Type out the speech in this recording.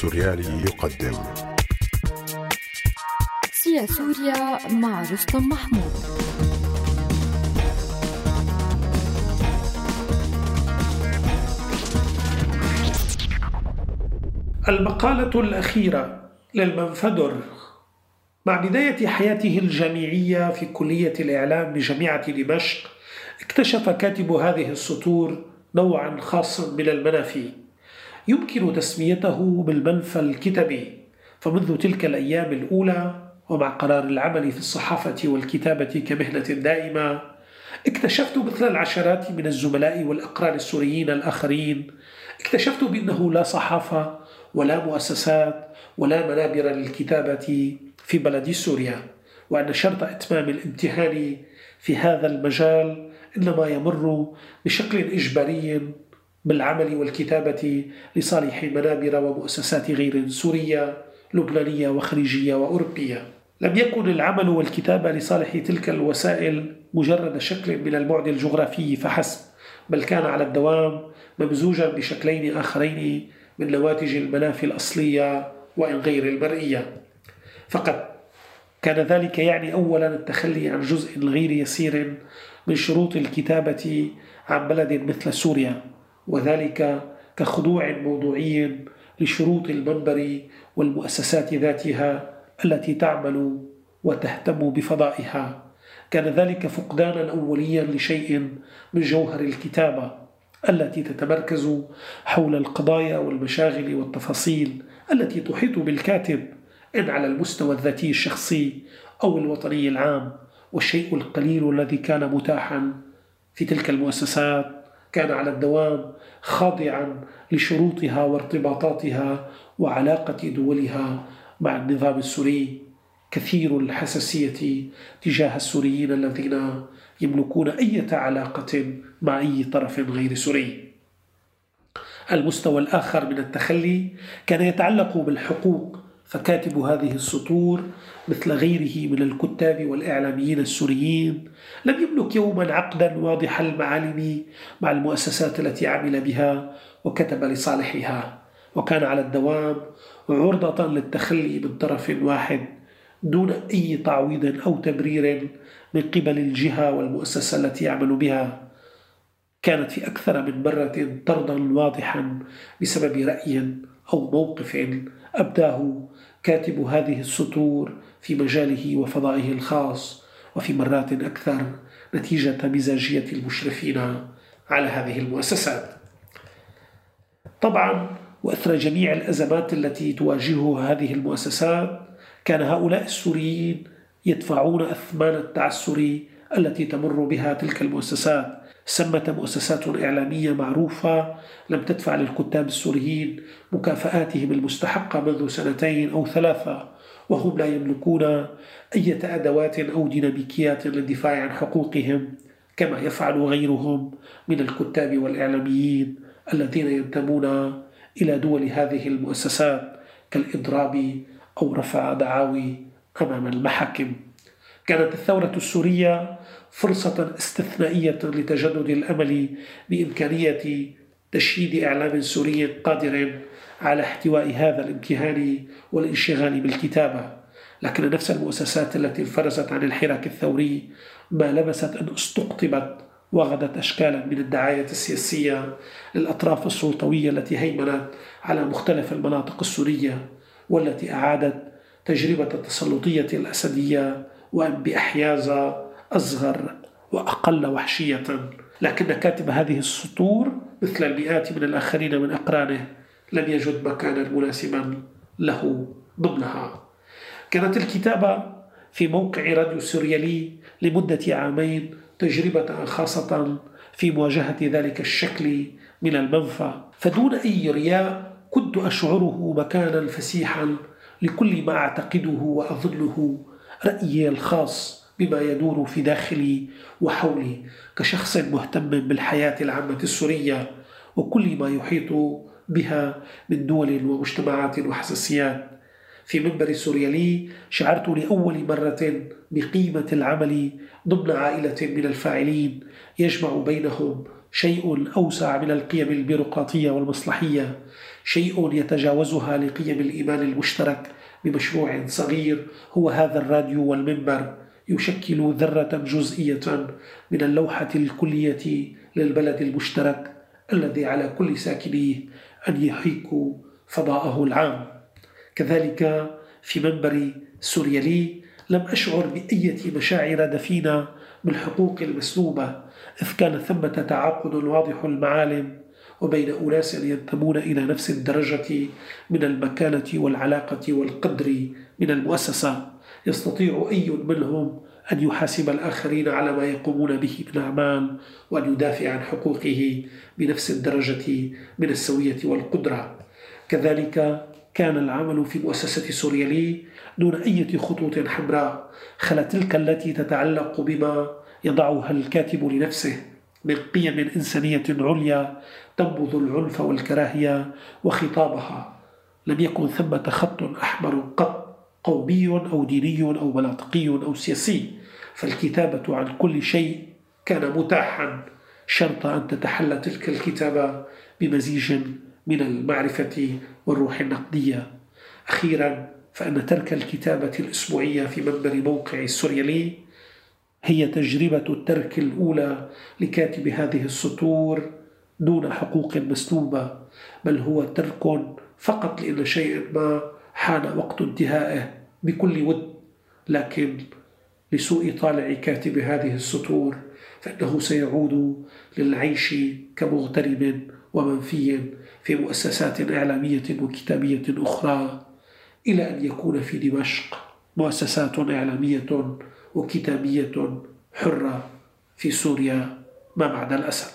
السوريالي يقدم. سيا سوريا مع رستم محمود. المقالة الأخيرة للمنفدر. مع بداية حياته الجامعية في كلية الإعلام بجامعة دمشق اكتشف كاتب هذه السطور نوعا خاصا من المنافي. يمكن تسميته بالمنفى الكتبي فمنذ تلك الأيام الأولى ومع قرار العمل في الصحافة والكتابة كمهنة دائمة اكتشفت مثل العشرات من الزملاء والأقران السوريين الآخرين اكتشفت بأنه لا صحافة ولا مؤسسات ولا منابر للكتابة في بلد سوريا وأن شرط إتمام الامتحان في هذا المجال إنما يمر بشكل إجباري بالعمل والكتابة لصالح منابر ومؤسسات غير سورية لبنانية وخليجية وأوروبية. لم يكن العمل والكتابة لصالح تلك الوسائل مجرد شكل من البعد الجغرافي فحسب بل كان على الدوام ممزوجا بشكلين آخرين من نواتج المنافي الأصلية وإن غير المرئية. فقط كان ذلك يعني أولا التخلي عن جزء غير يسير من شروط الكتابة عن بلد مثل سوريا. وذلك كخضوع موضوعي لشروط المنبر والمؤسسات ذاتها التي تعمل وتهتم بفضائها. كان ذلك فقدانا أوليا لشيء من جوهر الكتابة التي تتمركز حول القضايا والمشاغل والتفاصيل التي تحيط بالكاتب إن على المستوى الذاتي الشخصي أو الوطني العام والشيء القليل الذي كان متاحا في تلك المؤسسات كان على الدوام خاضعا لشروطها وارتباطاتها وعلاقة دولها مع النظام السوري كثير الحساسية تجاه السوريين الذين يملكون أي علاقة مع أي طرف غير سوري. المستوى الآخر من التخلي كان يتعلق بالحقوق فكاتب هذه السطور مثل غيره من الكتاب والإعلاميين السوريين. لم يملك يوما عقدا واضح المعالم مع المؤسسات التي عمل بها وكتب لصالحها وكان على الدوام عرضة للتخلي من طرف واحد دون أي تعويض أو تبرير من قبل الجهة والمؤسسة التي يعمل بها. كانت في أكثر من مرة طردا واضحا بسبب رأي أو موقف أبداه كاتب هذه السطور في مجاله وفضائه الخاص وفي مرات أكثر نتيجة مزاجية المشرفين على هذه المؤسسات. طبعا وأثر جميع الأزمات التي تواجهها هذه المؤسسات كان هؤلاء السوريين يدفعون أثمان التعسر التي تمر بها تلك المؤسسات سمت مؤسسات إعلامية معروفة لم تدفع للكتاب السوريين مكافآتهم المستحقة منذ سنتين أو ثلاثة وهم لا يملكون أي أدوات أو ديناميكيات للدفاع عن حقوقهم كما يفعل غيرهم من الكتاب والإعلاميين الذين ينتمون إلى دول هذه المؤسسات كالإضراب أو رفع دعاوي أمام المحاكم. كانت الثورة السورية فرصة استثنائية لتجدد الأمل بإمكانية تشييد إعلام سوري قادر على احتواء هذا الامتهان والانشغال بالكتابة. لكن نفس المؤسسات التي انفرزت عن الحراك الثوري ما لمست أن استقطبت وغدت أشكالا من الدعاية السياسية للأطراف السلطوية التي هيمنت على مختلف المناطق السورية والتي أعادت تجربة التسلطية الأسدية وأن بأحياز أصغر وأقل وحشية. لكن كاتب هذه السطور مثل المئات من الآخرين من أقرانه لم يجد مكانا مناسبا له ضمنها. كانت الكتابة في موقع راديو سوريالي لمدة عامين تجربة خاصة في مواجهة ذلك الشكل من المنفى. فدون أي رياء كنت أشعره مكانا فسيحا لكل ما أعتقده وأظنه رأيي الخاص بما يدور في داخلي وحولي كشخص مهتم بالحياة العامة السورية وكل ما يحيط بها من دول ومجتمعات وحساسيات. في منبر سوريالي شعرت لأول مرة بقيمة العمل ضمن عائلة من الفاعلين يجمع بينهم شيء أوسع من القيم البيروقراطية والمصلحية شيء يتجاوزها لقيم الإيمان المشترك بمشروع صغير. هو هذا الراديو والمنبر يشكل ذرة جزئية من اللوحة الكلية للبلد المشترك الذي على كل ساكنيه أن يحيكوا فضاءه العام. كذلك في منبر سوريالي لم أشعر بأية مشاعر دفينة بالحقوق المسلوبة إذ كان ثمة تعاقد واضح المعالم وبين أناس ينتمون إلى نفس الدرجة من المكانة والعلاقة والقدر من المؤسسة. يستطيع أي منهم أن يحاسب الآخرين على ما يقومون به من أعمال وأن يدافع عن حقوقه بنفس الدرجة من السوية والقدرة. كذلك كان العمل في مؤسسة سوريالي دون أي خطوط حمراء خلا تلك التي تتعلق بما يضعها الكاتب لنفسه. من قيم إنسانية عليا تنبذ العنف والكراهية وخطابها لم يكن ثمة خط أحمر قط قومي أو ديني أو مناطقي أو سياسي فالكتابة عن كل شيء كان متاحا شرط أن تتحلى تلك الكتابة بمزيج من المعرفة والروح النقدية. أخيرا فإن ترك الكتابة الأسبوعية في منبر موقع السوريالي هي تجربة الترك الأولى لكاتب هذه السطور دون حقوق مسلوبة بل هو ترك فقط لأن شيء ما حان وقت انتهائه بكل ود لكن لسوء طالع كاتب هذه السطور فإنه سيعود للعيش كمغترب ومنفي في مؤسسات إعلامية وكتابية أخرى إلى أن يكون في دمشق مؤسسات إعلامية وكتابية حرة في سوريا ما بعد الأسد.